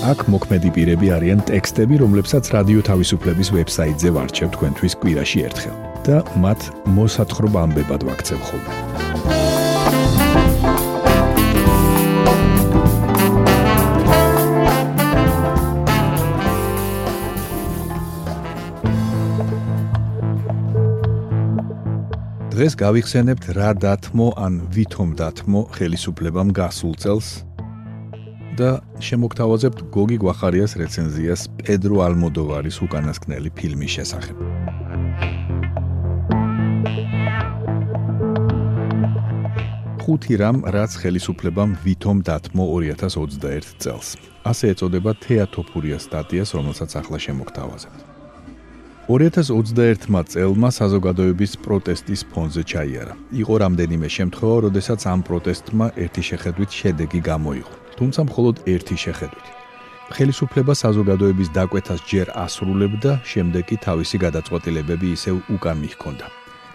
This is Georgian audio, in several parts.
აქ მოქმედი პირები არიან ტექსტები, რომლებსაც რადიო თავისუფლების ვებსაიტზე ვარჩევ თქვენთვის კვირაში ერთხელ და მათ მოსათხრობ ამბებად ვაქცევ ხოლმე. დღეს გავიხსენებთ რა დათმო ან ვითომ დათმო ხელისუფლებამ გასულ წელს და შემოგთავაზებთ გოგი გვახარიას რეცენზიას პედრო ალმოდოვარის უკანასკნელი ფილმის შესახებ. ხუთი რამ რაც ხელისუფლებამ ვითომ დათმო 2021 წელს. ასე ეწოდება თეატოფურიას სტატიას, რომელსაც ახლა შემოგთავაზებთ. 2021 წელმა საზოგადოების პროტესტის ფონზე ჩაიარა. იყო რამდენიმე შემთხვევა, როდესაც ამ პროტესტმა ერთი შეხედვით შედეგი გამოიღო. თუმცა მხოლოდ ერთი შეხედვით. ხელისუფლება საზოგადოების დაკვეთას ჯერ ასრულებდა, შემდეგ კი თავისი გადაწყვეტილებები ისევ უკან მიჰქონდა.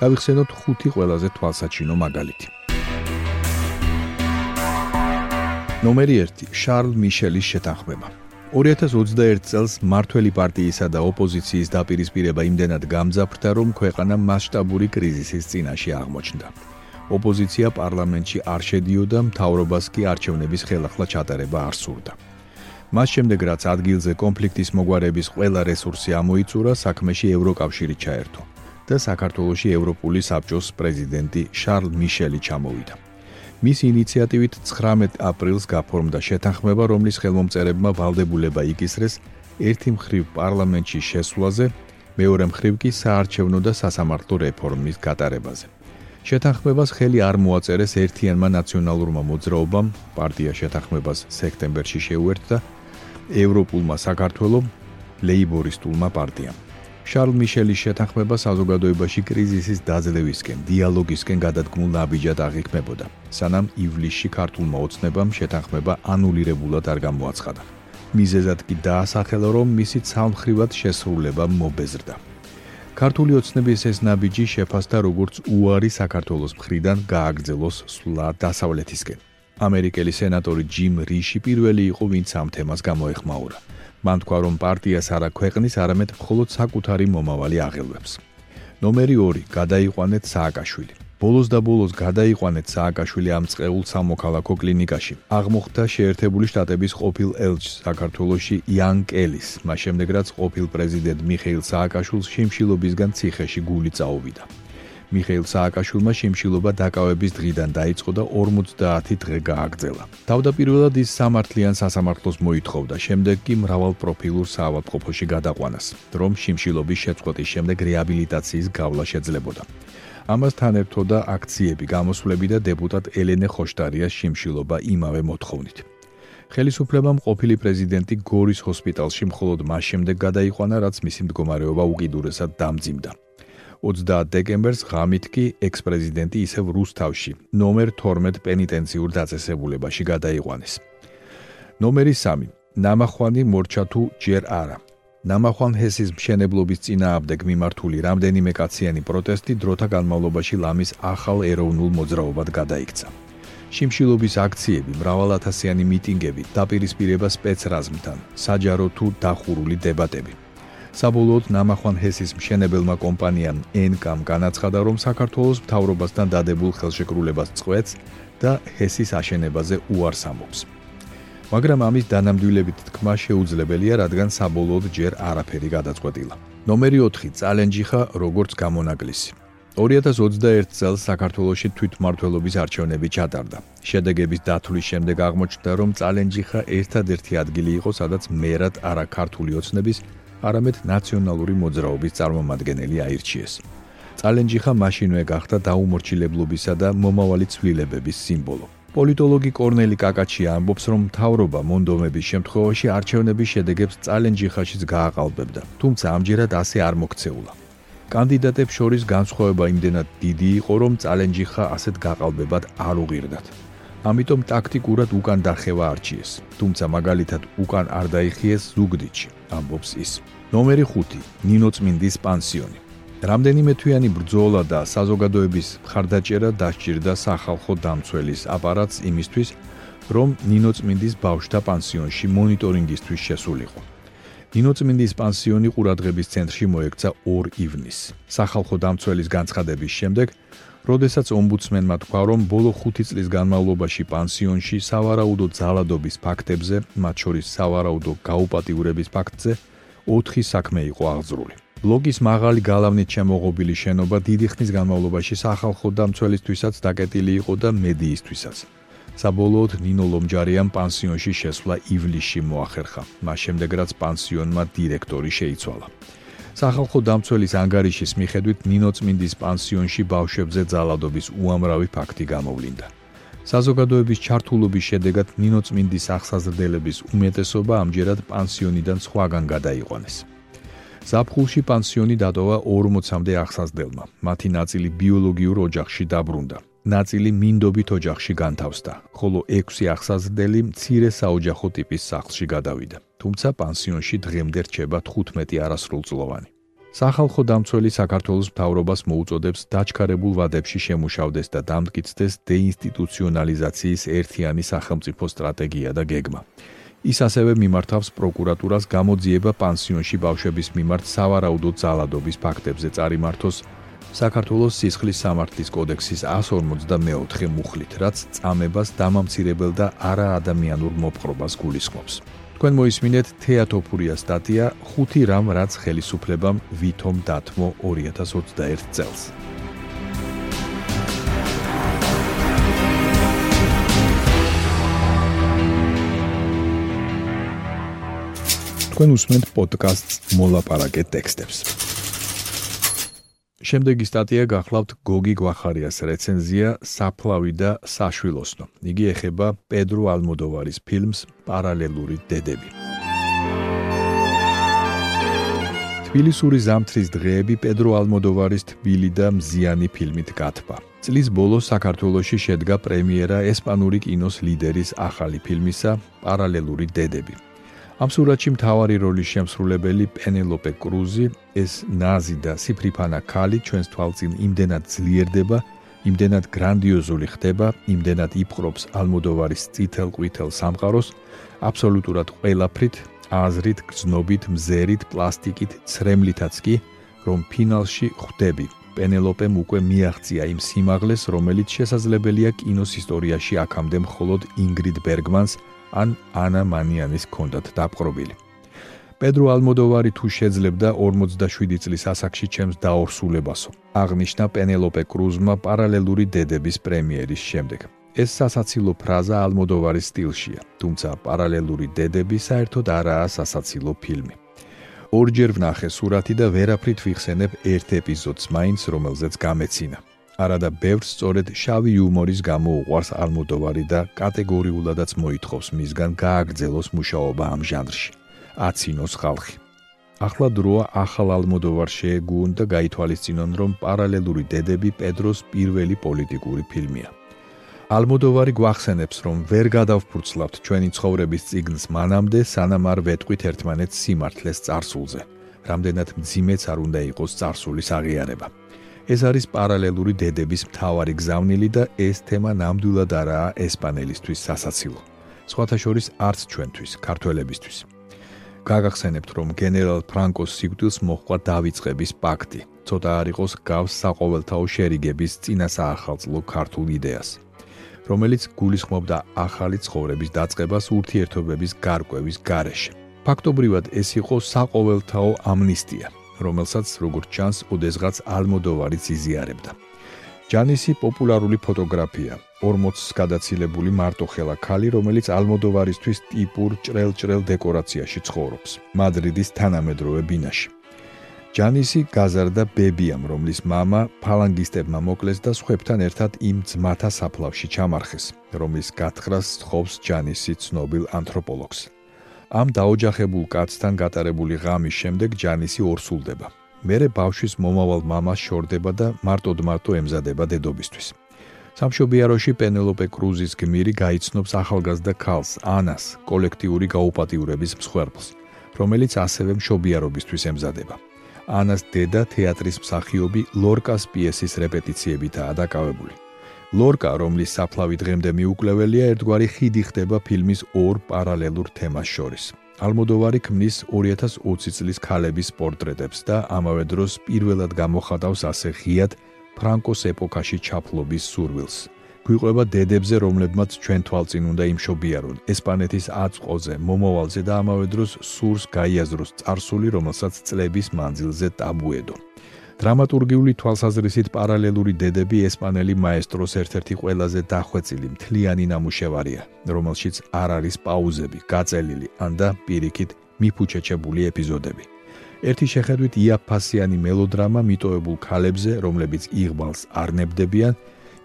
გავიხსენოთ ხუთი ყველაზე თვალსაჩინო მაგალითი. ნომერი 1: შარლ მიშელის შეთანხმება. 2021 წელს მართველი პარტიისა და ოპოზიციის დაპირისპირება იმდენად გამძაფრდა, რომ ქვეყანა მასშტაბური კრიზისის წინაშე აღმოჩნდა. ოპოზიცია პარლამენტში არ შედიოდა, მთავრობას კი არჩევნების ხელახლა ჩატარება არ სურდა. მას შემდეგ რაც ადგილზე კონფლიქტის მოგვარების ყველა რესურსი ამოიწურა, საქმეში ევროკავშირი ჩაერთო და საქართველოსი ევროპული საბჭოს პრეზიდენტი შარლ მიშელი ჩამოვიდა. მის ინიციატივით 19 აპრილს გაფორმდა შეთანხმება, რომლის ხელმომწერებმა ვალდებულება იკისრეს ერთი მხრივ პარლამენტში შესვლაზე, მეორე მხრივ კი საარჩევნო და სასამართლო რეფორმის გატარებაზე. შეთანხმებას ხელი არ მოაწერეს ერთიანმა ნაციონალურმა მოძრაობამ, პარტია შეთანხმებას სექტემბერში შეუერთდა ევროპულმა საქართველოს ლეიბორისტულმა პარტიამ. შარლ მიშელის შეთანხმება საზოგადოებაში კრიზისის დაძლევისკენ, დიალოგისკენ გადადგმულ ნაბიჯად აღიქმებოდა, სანამ ივლისში ქართულმა ოცნებამ შეთანხმება ანულირებულად არ გამოაცხადა. მიზეზად კი დაასახელა, რომ მისი ცალმხრივად შესრულება მობეზრდა. ქართული ოცნების ეს ნაბიჯი შეფასდა როგორც უარი საქართველოს მხრიდან გააგრძელოს სვლა დასავლეთისკენ. ამერიკელი სენატორი ჯიმ რიში პირველი იყო, ვინც ამ თემას გამოეხმაურა. მან თქვა, რომ პარტიას არა ქვეყნის, არამედ მხოლოდ საკუთარი მომავალი აღელვებს. ნომერი 2: გადაიყვანეთ სააკაშვილი. ბოლოს და ბოლოს გადაიყვანეთ სააკაშვილი ამ წეულ სამოქალაქო კლინიკაში. აღმოხდა შეერთებული შტატების ყოფილ ელჩ საქართველოსი იან კელის, მას შემდეგ რაც ყოფილ პრეზიდენტ მიხეილ სააკაშვილს შიმშილობისგან ციხეში გული წაუვიდა. მიხეილ სააკაშვილმა შიმშილობა დაკავების დღიდან დაიწყო და 50 დღე გააგრძელა. თავდაპირველად ის სამართლიან სასამართლოს მოითხოვდა, შემდეგ კი მრავალ პროფილურ საავადმყოფოში გადაყვანას, რომ შიმშილობის შეწყვეტის შემდეგ რეაბილიტაციის გავლა შეძლებოდა. ამასთან ერთოდა აქციები, გამოსვლები და დეპუტატ ელენე ხოშტარიას შიმშილობა იმავე მოთხოვნით. ხელისუფლებამ ყოფილი პრეზიდენტი გორის ჰოსპიტალში მხოლოდ მას შემდეგ გადაიყვანა, რაც მისი მდგომარეობა უკიდურესად დამძიმდა. 30 დეკემბერს ღამით კი ექს-პრეზიდენტი ისევ რუსთავში, ნომერ 12 პენიტენციურ დაწესებულებაში გადაიყვანეს. ნომერი 3. ნამახვანი მორჩა თუ ჯერ არა. ნამახვან ჰესის მშენებლობის წინააღმდეგ მიმართული რამდენიმე კაციანი პროტესტი დროთა განმავლობაში ლამის ახალ ეროვნულ მოძრაობად გადაიქცა. შიმშილობის აქციები, მრავალათასიანი მიტინგები, დაპირისპირება სპეცრაზმთან, საჯარო თუ დახურული დებატები. საბოლოოდ ნამახვან ჰესის მშენებელმა კომპანიამ NK-მ განაცხადა, რომ საქართველოს მთავრობასთან დადებულ ხელშეკრულებას წყვეტს და ჰესის აშენებაზე უარს ამბობს. მაგრამ ამის დანამდვილებით თქმა შეუძლებელია, რადგან საბოლოოდ ჯერ არაფერი გადაწყვეტილა. ნომერი 4: წალენჯიხა როგორც გამონაკლისი. 2021 წელს საქართველოსი თვითმმართველობის არჩევნები ჩატარდა. შედეგების დათვლის შემდეგ აღმოჩნდა, რომ წალენჯიხა ერთადერთი ადგილი იყო, სადაც მერად არა ქართული ოცნების, არამედ ნაციონალური მოძრაობის წარმომადგენელი აირჩიეს. წალენჯიხა მაშინვე გახდა დაუმორჩილებლობისა და მომავალი ცვლილებების სიმბოლო. პოლიტოლოგი კორნელი კაკაჩია ამბობს, რომ მთავრობა მონდომების შემთხვევაში არჩევნების შედეგებს წალენჯიხაშიც გააყალბებდა, თუმცა ამჯერად ასე არ მოქცეულა. კანდიდატებს შორის განსხვავება იმდენად დიდი იყო, რომ წალენჯიხა ასეთ გაყალბებად არ უღირდათ. ამიტომ ტაქტიკურად უკან დახევა არჩიეს, თუმცა მაგალითად უკან არ დაიხიეს ზუგდიდში, ამბობს ის. ნომერი 5: ნინო წმინდის პანსიონი. რამდენიმე თვიანი ბრძოლა და საზოგადოების მხარდაჭერა დასჭირდა სახალხო დამცველის აპარატს იმისთვის, რომ ნინო წმინდის ბავშთა პანსიონში მონიტორინგისთვის შესულიყო. ნინო წმინდის პანსიონი ყურადღების ცენტრში მოექცა 2 ივნისს. სახალხო დამცველის განცხადების შემდეგ, როდესაც ომბუდსმენმა თქვა, რომ ბოლო 5 წლის განმავლობაში პანსიონში სავარაუდო ძალადობის ფაქტებზე, მათ შორის სავარაუდო გაუპატიურების ფაქტზე, 4 საქმე იყო აღძრული. ბლოგის მაღალი გალავნით შემოღობილი შენობა დიდი ხნის განმავლობაში სახალხო დამცველისთვისაც დაკეტილი იყო და მედიისთვისაც. საბოლოოდ ნინო ლომჯარიან პანსიონში შესვლა ივლისში მოახერხა, მას შემდეგ რაც პანსიონმა დირექტორი შეიცვალა. სახალხო დამცველის ანგარიშის მიხედვით ნინო წმინდის პანსიონში ბავშვებზე ძალადობის უამრავი ფაქტი გამოვლინდა. საზოგადოების ჩართულობის შედეგად ნინო წმინდის ახსაზრდელების უმეტესობა ამჯერად პანსიონიდან სხვაგან გადაიყვანეს. ზაფხულში პანსიონი დატოვა 40-მდე ახსაზრდელმა. მათი ნაწილი ბიოლოგიურ ოჯახში დაბრუნდა. ნაწილი მინდობით ოჯახში განთავსდა, ხოლო 6 ახსაზრდელი მცირე საოჯახო ტიპის სახლში გადავიდა. თუმცა პანსიონში დღემდე რჩება 15 არასრულწლოვანი. სახალხო დამცველი საქართველოს მთავრობას მოუწოდებს დაჩქარებულ ვადებში შემუშავდეს და დამტკიცდეს დეინსტიტუციონალიზაციის ერთიანი სახელმწიფო სტრატეგია და გეგმა. ის ასევე მიმართავს პროკურატურას გამოძიება პანსიონში ბავშვების მიმართ სავარაუდო ძალადობის ფაქტებზე წარიმართოს საქართველოს სისხლის სამართლის კოდექსის 154 მუხლით, რაც წამებას დამამცირებელ და არაადამიანურ მოპყრობას გულისხმობს. თქვენ მოისმინეთ თეატოფურია სტატია 5 რამ რაც ხელისუფლებამ ვითომ დათმო 2021 წელს. თქვენ უსმენთ პოდკასტს მოლაპარაკე ტექსტებს. შემდეგი სტატია გახლავთ გოგი გვახარიას რეცენზია საფლავი და საშვილოსნო. იგი ეხება პედრო ალმოდოვარის ფილმს პარალელური დედები. თბილისური ზამთრის დღეები პედრო ალმოდოვარის თბილი და მზიანი ფილმით გათბა. წლის ბოლოს საქართველოში შედგა პრემიერა ესპანური კინოს ლიდერის ახალი ფილმისა პარალელური დედები. ამ სურათში მთავარი როლის შემსრულებელი პენელოპე კრუზი ეს ნაზი და სიფრიფანა ქალი ჩვენს თვალწინ იმდენად ძლიერდება იმდენად გრანდიოზული ხდება იმდენად იფყრობს ალმოდოვარის წითელ ყვითელ სამყაროს აბსოლუტურად ყველაფრით აზრით გზნობით მზერით პლასტიკით ცრემლითაც კი რომ ფინალში ხვდები. პენელოპემ უკვე მიაღწია იმ სიმაღლეს რომელიც შესაძლებელია კინოს ისტორიაში აქამდე მხოლოდ ინგრიდ ბერგმანს ან ანა მანიანის კონდათ დაპყრობილი. პედრო ალმოდოვარი თუ შეძლებდა 47 წლის ასაკში ჩემს დაორსულებასო. აღნიშნა პენელოპე კრუზმა პარალელური დედების პრემიერის შემდეგ. ეს სასაცილო ფრაზა ალმოდოვარის სტილშია, თუმცა პარალელური დედები საერთოდ არაა სასაცილო ფილმი. ორჯერ ვნახე სურათი და ვერაფრით ვიხსენებ ერთ ეპიზოდს მაინც, რომელზეც გამეცინა. არადა ბევრს სწორედ შავი იუმორის გამო უყვარს ალმოდოვარი და კატეგორიულადაც მოითხოვს მისგან გააგრძელოს მუშაობა ამ ჟანრში. აცინოს ხალხი. ახლა დროა ახალ ალმოდოვარ შეეგუონ და გაითვალისწინონ, რომ პარალელური დედები პედროს პირველი პოლიტიკური ფილმია. ალმოდოვარი გვახსენებს, რომ ვერ გადავფურცლავთ ჩვენი ცხოვრების ციგნს მანამდე, სანამ არ ვეტყვით ერთმანეთს სიმართლეს წარსულზე. რამდენად მძიმეც არ უნდა იყოს წარსულის აღიარება. ეს არის პარალელური დედების მთავარი გზავნილი და ეს თემა ნამდვილად არაა ესპანელისთვის სასაცილო. სხვათა შორის არც ჩვენთვის, ქართველებისთვის. გაგახსენებთ, რომ გენერალ ფრანკოს სიკვდილს მოჰყვა დავიწყების პაქტი. ცოტა არ იყოს გავს საყოველთაო შერიგების წინასაახალწლო ქართულ იდეას, რომელიც გულისხმობდა ახალი ცხოვრების დაწყებას ურთიერთობების გარკვევის გარეშე. ფაქტობრივად ეს იყო საყოველთაო ამნისტია, რომელსაც როგორც ჩანს, ოდესღაც ალმოდოვარიც იზიარებდა. ჯანისი პოპულარული ფოტოგრაფია, 40-ს გადაცილებული მარტოხელა ქალი, რომელიც ალმოდოვარისთვის ტიპურ ჭრელ-ჭრელ დეკორაციაში ცხოვრობს, მადრიდის თანამედროვე ბინაში. ჯანისი გაზარდა ბებიამ, რომლის мама ფალანგისტებმა მოკლეს და სხვებთან ერთად იმ ძმათა საფლავში ჩამარხეს, რომლის გათხრას თხოვს ჯანისი ცნობილ ანთროპოლოგს. ამ დაოჯახებულ კაცთან გატარებული ღამის შემდეგ ჯანისი ორსულდება. მერე ბავშვის მომავალ მამას შორდება და მარტოდ მარტო ემზადება დედობისთვის. სამშობიაროში პენელოპე კრუზის გმირი გაიცნობს ახალგაზრდა ქალს, ანას, კოლექტიური გაუპატიურების მსხვერპლს, რომელიც ასევე მშობიარობისთვის ემზადება. ანას დედა თეატრის მსახიობი ლორკას პიესის რეპეტიციებითაა დაკავებული. ლორკა, რომლის საფლავი დღემდე მიუკვლეველია, ერთგვარი ხიდი ხდება ფილმის ორ პარალელურ თემას შორის. ალმოდოვარი ქმნის 2020 წლის ქალების პორტრეტებს და ამავე დროს პირველად გამოხატავს ასე ღიად ფრანკოს ეპოქაში ჩაფლობის სურვილს. გვიყვება დედებზე, რომლებმაც ჩვენ თვალწინ უნდა იმშობიარონ ესპანეთის აწყოზე, მომავალზე და ამავე დროს სურს გაიაზროს წარსული, რომელსაც წლების მანძილზე ტაბუედო. დრამატურგიული თვალსაზრისით პარალელური დედები ესპანელი მაესტროს ერთ-ერთი ყველაზე დახვეწილი მთლიანი ნამუშევარია, რომელშიც არ არის პაუზები, გაწელილი ან და პირიქით მიფუჩეჩებული ეპიზოდები. ერთი შეხედვით იაფასიანი მელოდრამა მიტოვებულ ქალებზე, რომლებიც იღბალს არ ნებდებიან,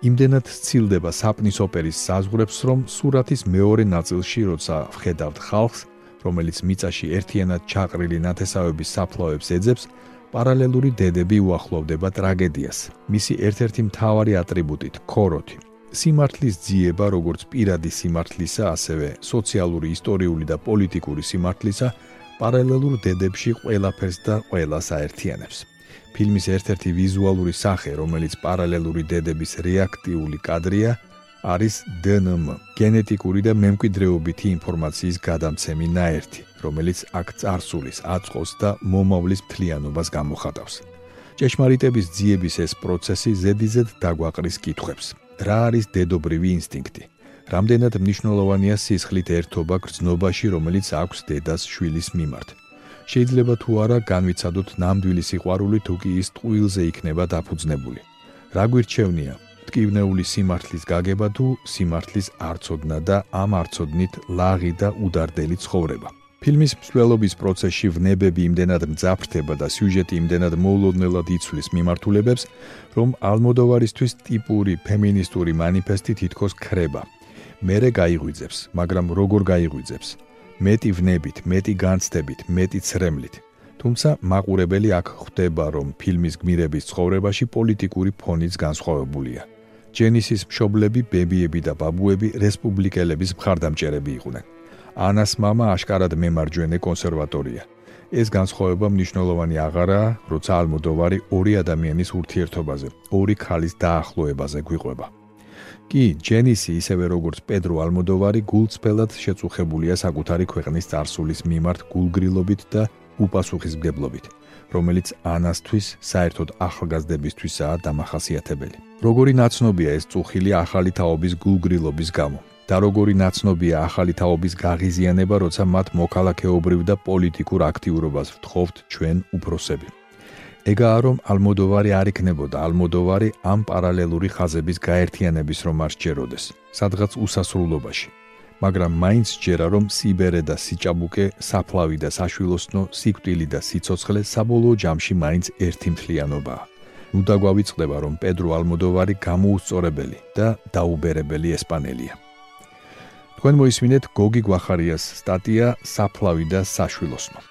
იმდენად სცილდება საპნის ოპერის საზღვრებს, რომ სურათის მეორე ნაწილში, როცა ვხედავთ ხალხს, რომელიც მიწაში ერთიანად ჩაყრილი ნათესავების საფლავებს ეძებს, პარალელური დედები უახლოვდება ტრაგედიას. მისი ერთ-ერთი მთავარი ატრიბუტით, ქოროთი. სიმართლის ძიება, როგორც პირადი სიმართლისა, ასევე სოციალური, ისტორიული და პოლიტიკური სიმართლისა, პარალელურ დედებში ყველაფერს და ყველას აერთიანებს. ფილმის ერთ-ერთი ვიზუალური სახე, რომელიც პარალელური დედების რეაქტიული კადრია, არის DNM, გენეტიკური და მემკვიდრეობითი ინფორმაციის გადამცემი ნაერთი, რომელიც აქ წარსულის, აწყოს და მომავლის მთლიანობას გამოხატავს. ჭეშმარიტების ძიების ეს პროცესი ზედიზედ დაგვაყრის კითხვებს. რა არის დედობრივი ინსტინქტი? რამდენად მნიშვნელოვანია სისხლით ერთობა გრძნობაში, რომელიც აქვს დედას შვილის მიმართ? შეიძლება თუ არა განვიცადოთ ნამდვილი სიყვარული თუ კი ის ტყუილზე იქნება დაფუძნებული. რა გვირჩევნია? ტკივნეული სიმართლის გაგება თუ სიმართლის არწოდნა და ამ არწოდნით ლაღი და უდარდელი ცხოვრება. ფილმის მსვლელობის პროცესში ვნებები იმდენად მძაფრდება და სიუჟეტი იმდენად მოულოდნელად იცვლის მიმართულებებს, რომ ალმოდოვარისთვის ტიპური ფემინისტური манифеסטი თითქოს ხრება. მერე გაიღვიძებს, მაგრამ როგორ გაიღვიძებს? მეტი ვნებით, მეტი განცდებით, მეტი ცრემლით. თუმცა მაყურებელი აქ ხვდება, რომ ფილმის გმირების ცხოვრებაში პოლიტიკური ფონიც განსხვავებულია. ჯენისის მშობლები, ბებიები და ბაბუები რესპუბლიკელების მხარდამჭერები იყვნენ. ანას мама აშკარად მემარჯვენე კონსერვატორია. ეს განსხვავება მნიშვნელოვანი აღარაა, როცა ალმოდოვარი ორი ადამიანის ურთიერთობაზე, ორი ქალის დაახლოებაზე გვიყვება. კი, ჯენისი ისევე როგორც პედრო ალმოდოვარი გულწრფელად შეწუხებულია საკუთარი ქვეყნის წარსულის მიმართ გულგრილობით და უპასუხისმგებლობით, რომელიც ანასთვის საერთოდ ახალგაზრდებისთვისაა დამახასიათებელი. როგორი ნაცნობია ეს წუხილი ახალი თაობის გულგრილობის გამო? და როგორი ნაცნობია ახალი თაობის გაღიზიანება, როცა მათ მოქალაქეობრივ და პოლიტიკურ აქტიურობას ვთხოვთ ჩვენ უფროსები? ეგაა რომ ალმოდოვარი არ იქნებოდა ალმოდოვარი ამ პარალელური ხაზების გაერთიანების რომ არ შეეროდეს სადღაც უსასრულობაში მაგრამ მაინც ჯერა რომ სიბერე და სიჭაბუკე საფლავი და საშვილოსნო სიკვდილი და სიцоცხლე საბოლოო ჯამში მაინც ერთი მთლიანობაა ნუ დაგვავიწყდება რომ პედრო ალმოდოვარი გამოუსწორებელი და დაუბერებელი ესპანელია. თქვენ მოისმინეთ გოგი გვახარიას სტატია საფლავი და საშვილოსნო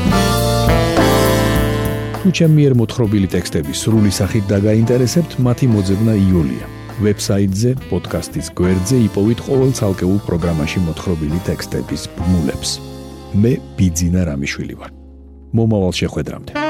თუ ჩემი მიერ მოთხრობილი ტექსტები სრული სახით დაგაინტერესებთ, მათი მოძებნა იულია. ვებსაიტზე, პოდკასტის გვერდზე იპოვით ყოველ ცალკეულ პროგრამაში მოთხრობილი ტექსტების ბმულებს. მე ბიძინა რამიშვილი ვარ. მომავალ შეხვედრამდე.